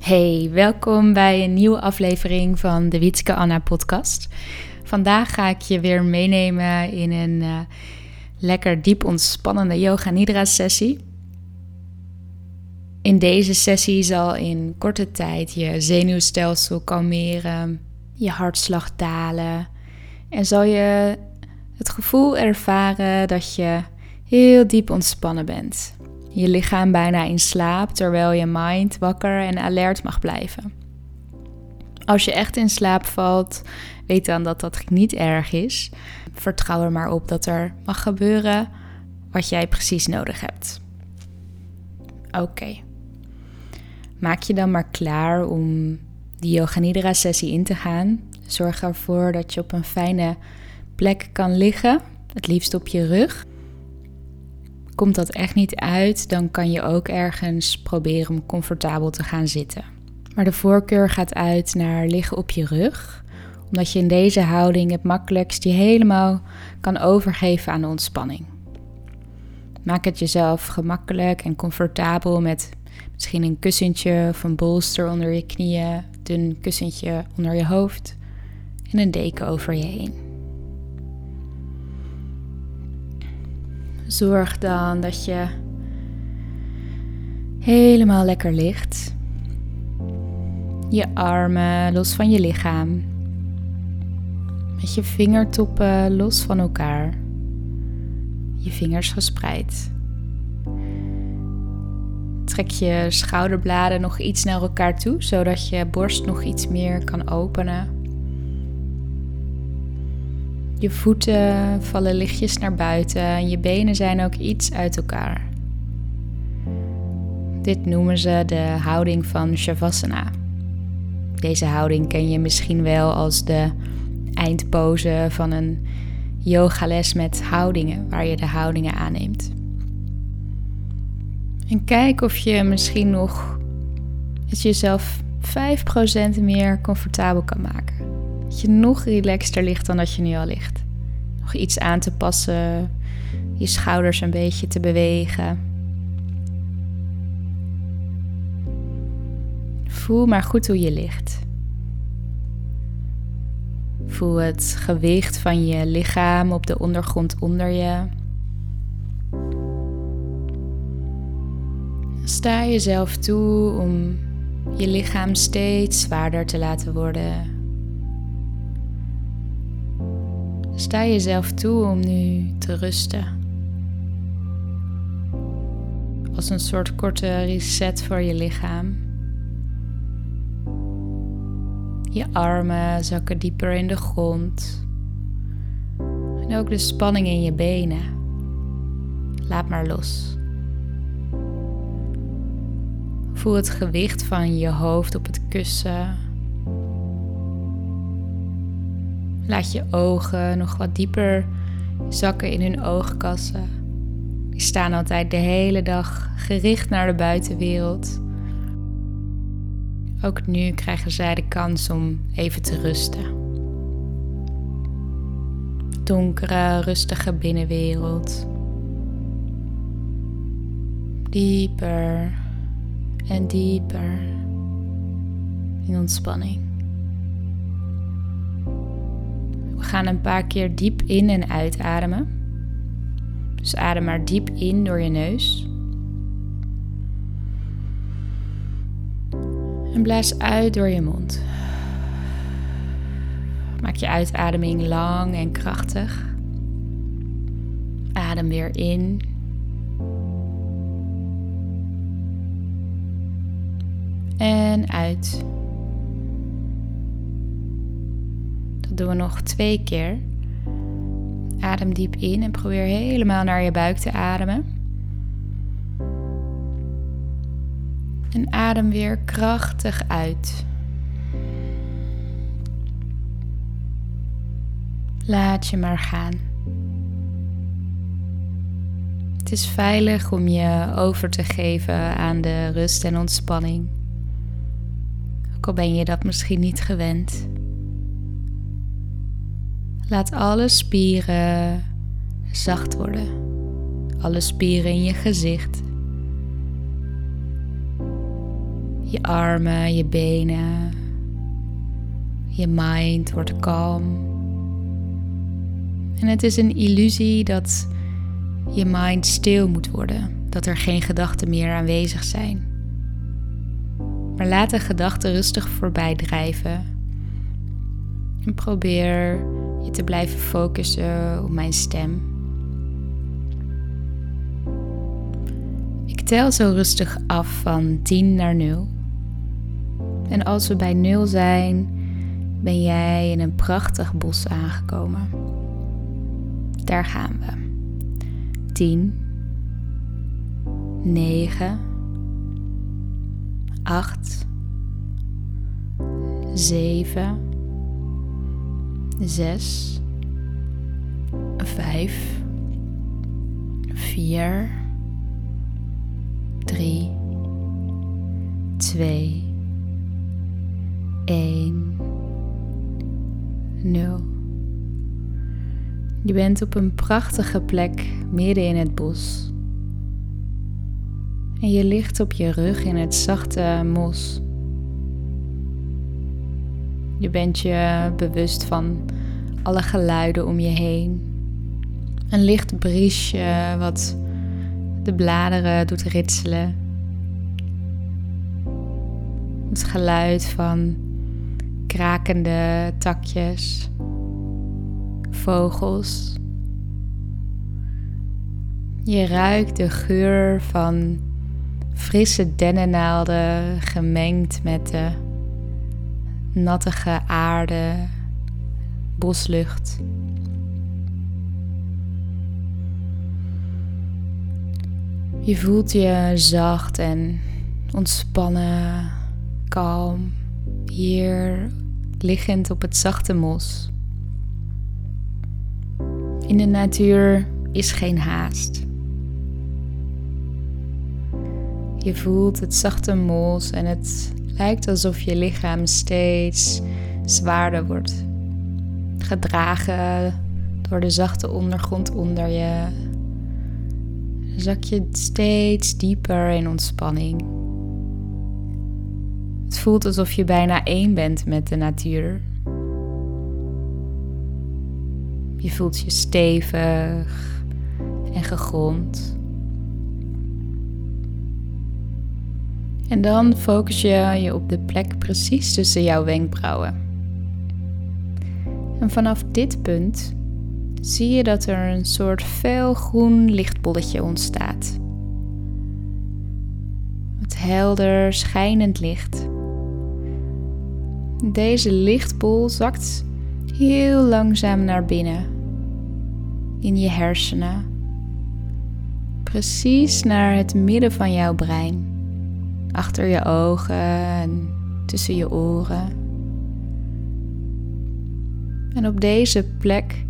Hey, welkom bij een nieuwe aflevering van de Wietske Anna podcast. Vandaag ga ik je weer meenemen in een uh, lekker diep ontspannende yoga nidra sessie. In deze sessie zal in korte tijd je zenuwstelsel kalmeren, je hartslag dalen en zal je het gevoel ervaren dat je heel diep ontspannen bent je lichaam bijna in slaap terwijl je mind wakker en alert mag blijven. Als je echt in slaap valt, weet dan dat dat niet erg is. Vertrouw er maar op dat er mag gebeuren wat jij precies nodig hebt. Oké. Maak je dan maar klaar om die Yoga Nidra sessie in te gaan. Zorg ervoor dat je op een fijne plek kan liggen, het liefst op je rug. Komt dat echt niet uit, dan kan je ook ergens proberen om comfortabel te gaan zitten. Maar de voorkeur gaat uit naar liggen op je rug, omdat je in deze houding het makkelijkst je helemaal kan overgeven aan de ontspanning. Maak het jezelf gemakkelijk en comfortabel met misschien een kussentje of een bolster onder je knieën, dun kussentje onder je hoofd en een deken over je heen. Zorg dan dat je helemaal lekker ligt. Je armen los van je lichaam. Met je vingertoppen los van elkaar. Je vingers gespreid. Trek je schouderbladen nog iets naar elkaar toe, zodat je borst nog iets meer kan openen. Je voeten vallen lichtjes naar buiten en je benen zijn ook iets uit elkaar. Dit noemen ze de houding van Shavasana. Deze houding ken je misschien wel als de eindpose van een yogales met houdingen, waar je de houdingen aanneemt. En kijk of je misschien nog jezelf 5% meer comfortabel kan maken. Dat je nog relaxter ligt dan dat je nu al ligt. Nog iets aan te passen, je schouders een beetje te bewegen. Voel maar goed hoe je ligt. Voel het gewicht van je lichaam op de ondergrond onder je. Sta jezelf toe om je lichaam steeds zwaarder te laten worden Sta jezelf toe om nu te rusten. Als een soort korte reset voor je lichaam. Je armen zakken dieper in de grond. En ook de spanning in je benen. Laat maar los. Voel het gewicht van je hoofd op het kussen Laat je ogen nog wat dieper zakken in hun oogkassen. Die staan altijd de hele dag gericht naar de buitenwereld. Ook nu krijgen zij de kans om even te rusten. Donkere, rustige binnenwereld. Dieper en dieper in ontspanning. Gaan een paar keer diep in en uitademen. Dus adem maar diep in door je neus. En blaas uit door je mond. Maak je uitademing lang en krachtig. Adem weer in. En uit. Doen we nog twee keer. Adem diep in en probeer helemaal naar je buik te ademen. En adem weer krachtig uit. Laat je maar gaan. Het is veilig om je over te geven aan de rust en ontspanning. Ook al ben je dat misschien niet gewend. Laat alle spieren zacht worden. Alle spieren in je gezicht. Je armen, je benen. Je mind wordt kalm. En het is een illusie dat je mind stil moet worden, dat er geen gedachten meer aanwezig zijn. Maar laat de gedachten rustig voorbij drijven. En probeer je te blijven focussen op mijn stem. Ik tel zo rustig af van 10 naar 0. En als we bij 0 zijn, ben jij in een prachtig bos aangekomen. Daar gaan we. 10, 9, 8, 7, 6, 5, 4, 3, 2, 1, 0. Je bent op een prachtige plek midden in het bos. En je ligt op je rug in het zachte mos. Je bent je bewust van alle geluiden om je heen. Een licht briesje wat de bladeren doet ritselen. Het geluid van krakende takjes vogels. Je ruikt de geur van frisse dennennaalden gemengd met de nattige aarde, boslucht. Je voelt je zacht en ontspannen, kalm, hier liggend op het zachte mos. In de natuur is geen haast. Je voelt het zachte mos en het lijkt alsof je lichaam steeds zwaarder wordt. Gedragen door de zachte ondergrond onder je. Zak je steeds dieper in ontspanning. Het voelt alsof je bijna één bent met de natuur. Je voelt je stevig en gegrond. En dan focus je je op de plek precies tussen jouw wenkbrauwen. En vanaf dit punt zie je dat er een soort felgroen lichtbolletje ontstaat. Het helder schijnend licht. Deze lichtbol zakt heel langzaam naar binnen in je hersenen, precies naar het midden van jouw brein, achter je ogen en tussen je oren. En op deze plek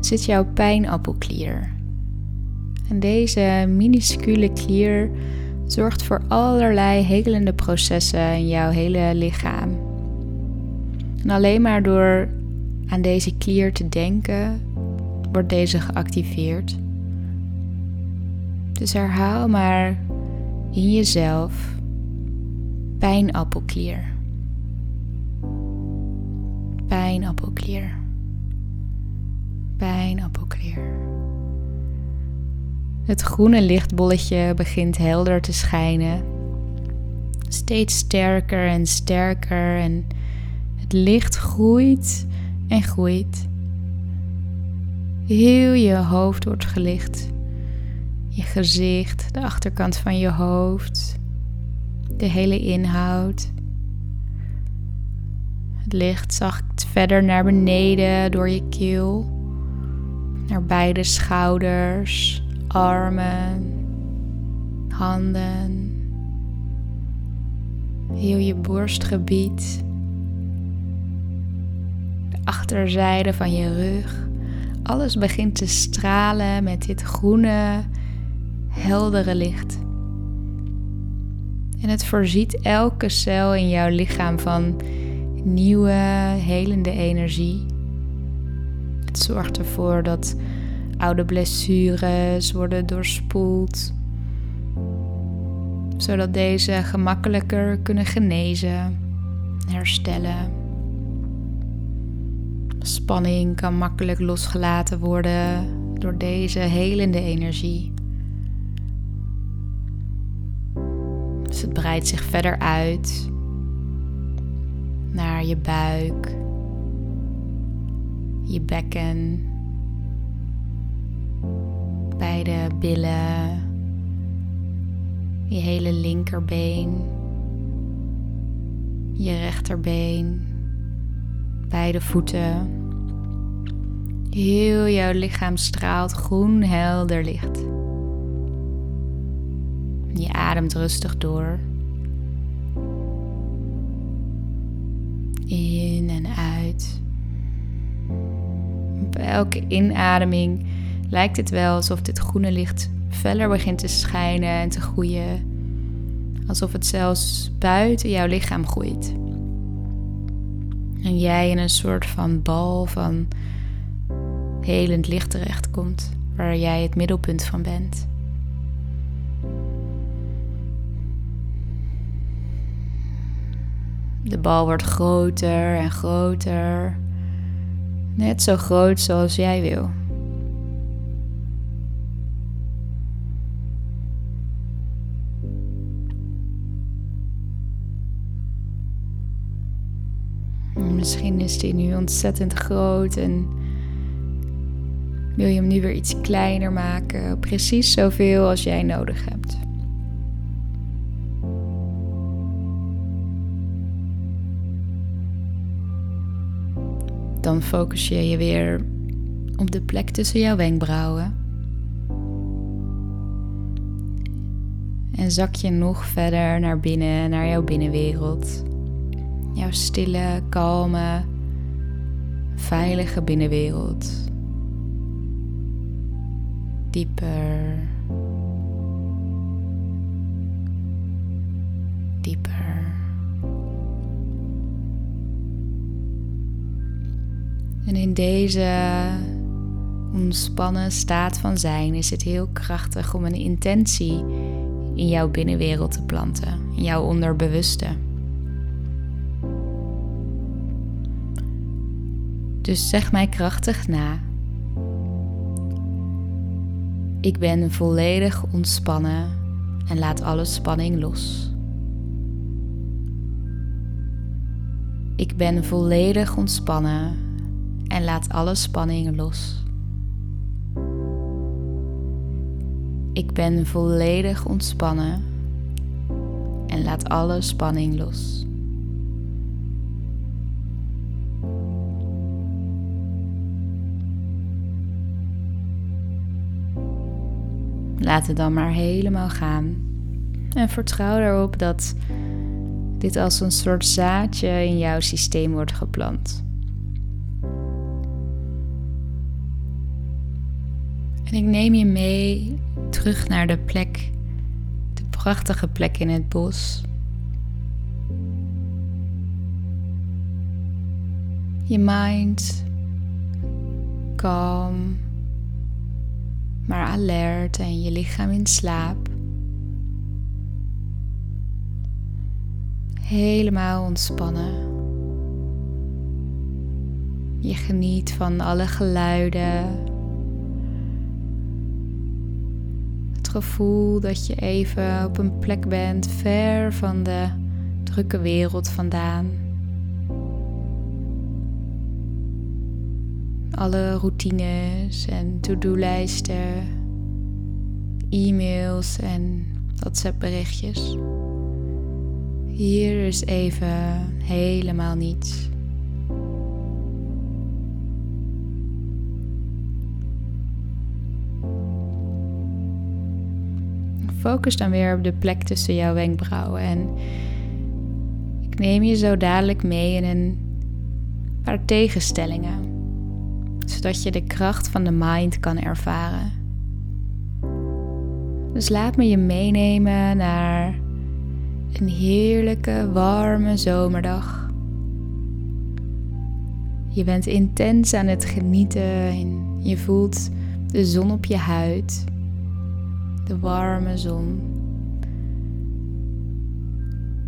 zit jouw pijnappelklier. En deze minuscule klier zorgt voor allerlei helende processen in jouw hele lichaam. En alleen maar door aan deze klier te denken, wordt deze geactiveerd. Dus herhaal maar in jezelf pijnappelklier. Pijnappelklier. Pijnappelklier. Het groene lichtbolletje begint helder te schijnen. Steeds sterker en sterker en het licht groeit en groeit. Heel je hoofd wordt gelicht. Je gezicht, de achterkant van je hoofd, de hele inhoud. Het licht zakt verder naar beneden door je keel, naar beide schouders, armen, handen, heel je borstgebied achterzijde van je rug. Alles begint te stralen met dit groene, heldere licht. En het voorziet elke cel in jouw lichaam van nieuwe, helende energie. Het zorgt ervoor dat oude blessures worden doorspoeld. zodat deze gemakkelijker kunnen genezen, herstellen. Spanning kan makkelijk losgelaten worden door deze helende energie. Breidt zich verder uit naar je buik, je bekken, beide billen, je hele linkerbeen, je rechterbeen, beide voeten. Heel jouw lichaam straalt groen helder licht. Je ademt rustig door. In en uit. Op elke inademing lijkt het wel alsof dit groene licht feller begint te schijnen en te groeien. Alsof het zelfs buiten jouw lichaam groeit. En jij in een soort van bal van helend licht terechtkomt, waar jij het middelpunt van bent. De bal wordt groter en groter. Net zo groot zoals jij wil. Misschien is die nu ontzettend groot en wil je hem nu weer iets kleiner maken, precies zoveel als jij nodig hebt. Dan focus je je weer op de plek tussen jouw wenkbrauwen. En zak je nog verder naar binnen, naar jouw binnenwereld. Jouw stille, kalme, veilige binnenwereld. Dieper. Dieper. En in deze ontspannen staat van zijn is het heel krachtig om een intentie in jouw binnenwereld te planten, in jouw onderbewuste. Dus zeg mij krachtig na. Ik ben volledig ontspannen en laat alle spanning los. Ik ben volledig ontspannen en laat alle spanning los. Ik ben volledig ontspannen en laat alle spanning los. Laat het dan maar helemaal gaan. En vertrouw erop dat dit als een soort zaadje in jouw systeem wordt geplant. En ik neem je mee terug naar de plek, de prachtige plek in het bos. Je mind kalm maar alert en je lichaam in slaap. Helemaal ontspannen. Je geniet van alle geluiden. Gevoel dat je even op een plek bent ver van de drukke wereld vandaan. alle routines en to-do-lijsten, e-mails en WhatsApp-berichtjes. Hier is even helemaal niets. Focus dan weer op de plek tussen jouw wenkbrauwen en ik neem je zo dadelijk mee in een paar tegenstellingen zodat je de kracht van de mind kan ervaren. Dus laat me je meenemen naar een heerlijke, warme zomerdag. Je bent intens aan het genieten en je voelt de zon op je huid, de warme zon.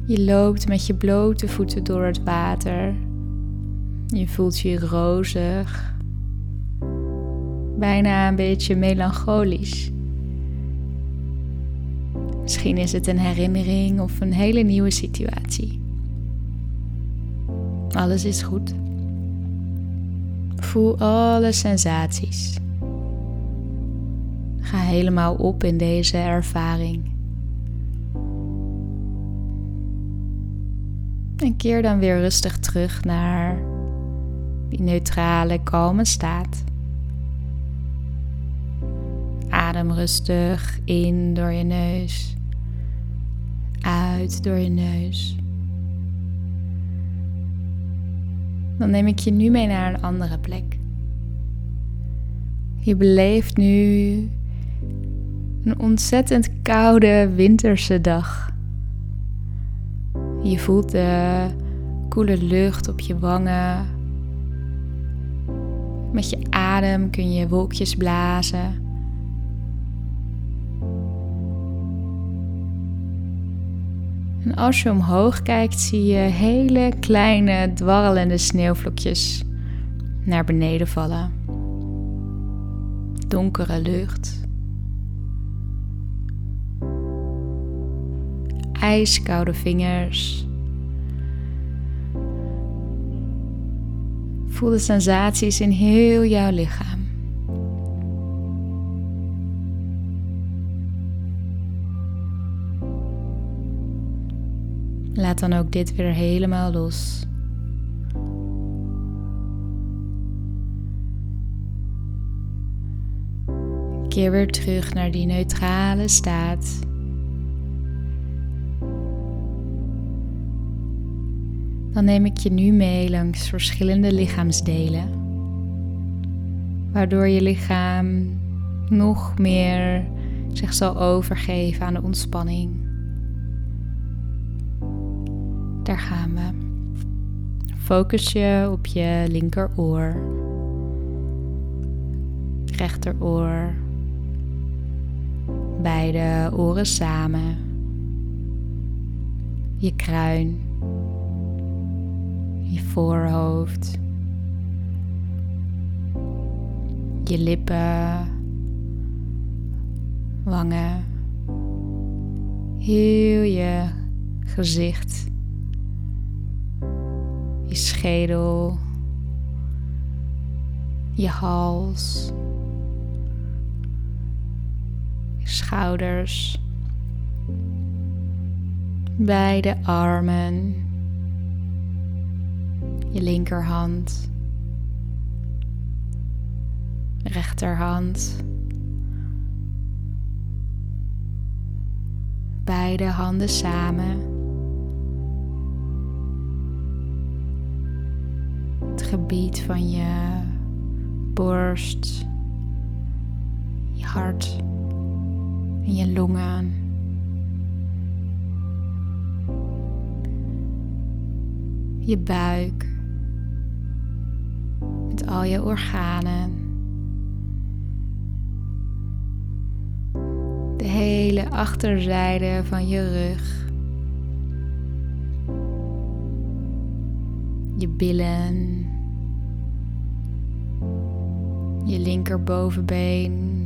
Je loopt met je blote voeten door het water. Je voelt je rozig. Bijna een beetje melancholisch. Misschien is het een herinnering of een hele nieuwe situatie. Alles is goed. Voel alle sensaties. Ga helemaal op in deze ervaring. En keer dan weer rustig terug naar die neutrale, kalme staat. Adem rustig in door je neus, uit door je neus. Dan neem ik je nu mee naar een andere plek. Je beleeft nu een ontzettend koude winterse dag. Je voelt de koele lucht op je wangen. Met je adem kun je wolkjes blazen. En als je omhoog kijkt, zie je hele kleine dwarrelende sneeuwvlokjes naar beneden vallen. Donkere lucht. IJskoude vingers. Voel de sensaties in heel jouw lichaam. Laat dan ook dit weer helemaal los. Keer weer terug naar die neutrale staat. Dan neem ik je nu mee langs verschillende lichaamsdelen, waardoor je lichaam nog meer zich zal overgeven aan de ontspanning. Daar gaan we. Focus je op je linkeroor, rechteroor, beide oren samen, je kruin je voorhoofd, je lippen, wangen, heel je gezicht, je schedel, je hals, je schouders, beide armen je linkerhand, rechterhand, beide handen samen. Het gebied van je borst, je hart en je longen. Je buik met al je organen. De hele achterzijde van je rug. Je billen. Je linkerbovenbeen.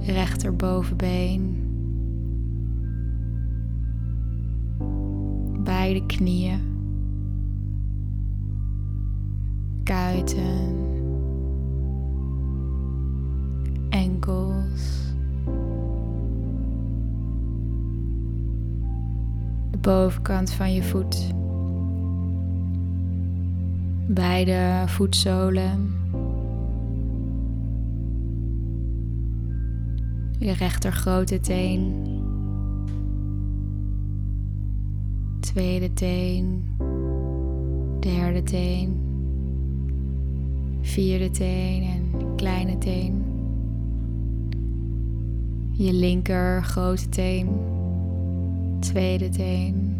Rechterbovenbeen. Beide knieën. Kuiten, enkels, de bovenkant van je voet, beide voetzolen, je rechter grote teen, tweede teen, derde teen vierde teen en kleine teen. Je linker grote teen, tweede teen,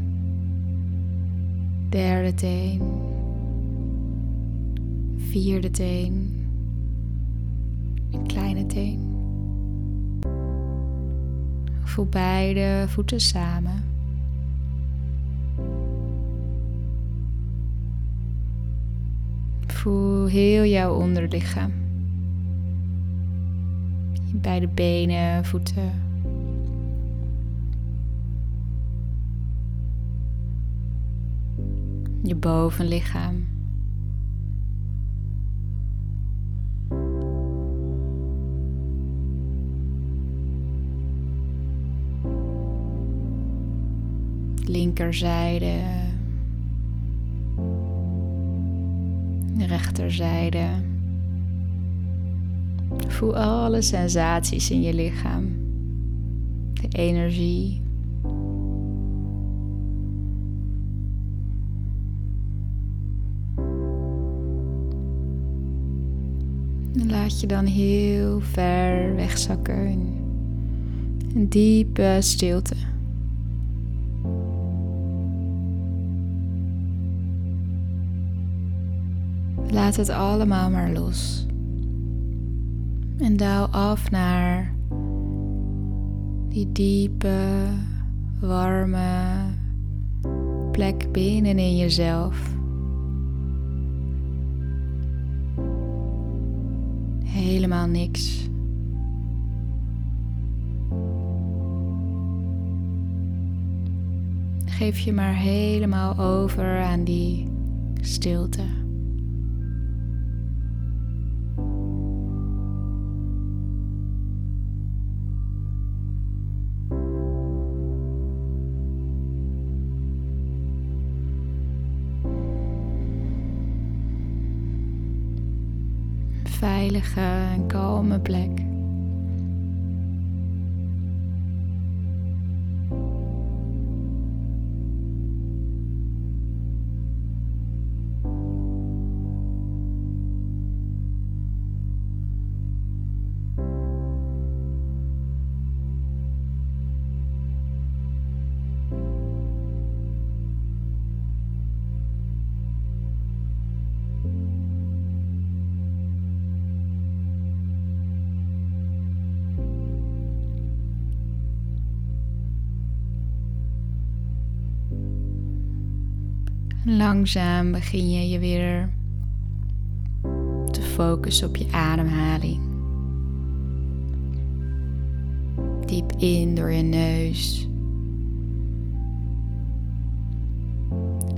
derde teen, vierde teen en kleine teen. Voel beide voeten samen. Voel heel jouw onderlichaam. Je beide benen, voeten. Je bovenlichaam. linkerzijde, de rechterzijde. Voel alle sensaties in je lichaam, de energie. laat je dan heel ver wegzakken in een diepe stilte. Laat het allemaal maar los. En daal af naar die diepe, warme plek binnenin jezelf. Helemaal niks. Geef je maar helemaal over aan die stilte. Veilige en kalme plek. Langzaam begin je je weer te focussen op je ademhaling. Diep in door je neus.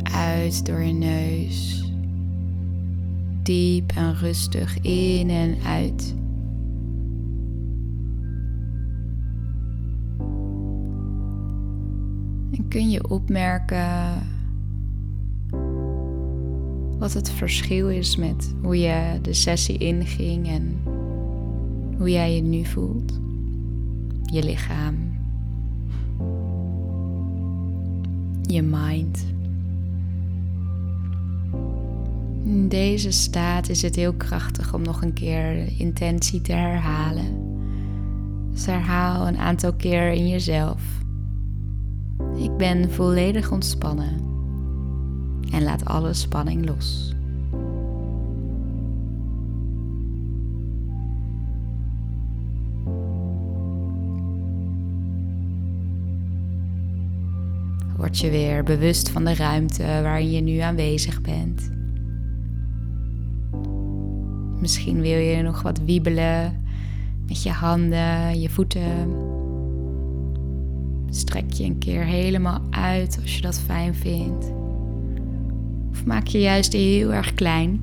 Uit door je neus. Diep en rustig in en uit. En kun je opmerken wat het verschil is met hoe je de sessie inging en hoe jij je nu voelt. Je lichaam. Je mind. In deze staat is het heel krachtig om nog een keer de intentie te herhalen. Dus herhaal een aantal keer in jezelf. Ik ben volledig ontspannen en laat alle spanning los. Word je weer bewust van de ruimte waarin je nu aanwezig bent. Misschien wil je nog wat wiebelen met je handen, je voeten. Strek je een keer helemaal uit als je dat fijn vindt. Of maak je juist heel erg klein?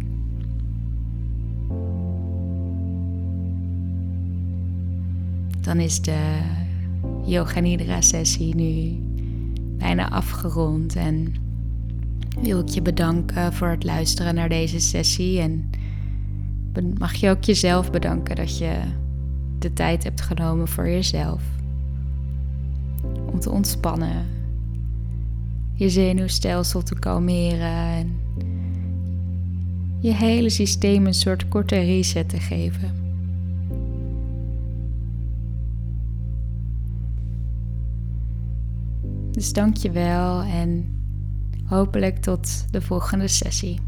Dan is de Yoga Nidra sessie nu bijna afgerond en wil ik je bedanken voor het luisteren naar deze sessie en mag je ook jezelf bedanken dat je de tijd hebt genomen voor jezelf om te ontspannen je zenuwstelsel te kalmeren en je hele systeem een soort korte reset te geven. Dus dank je wel en hopelijk tot de volgende sessie.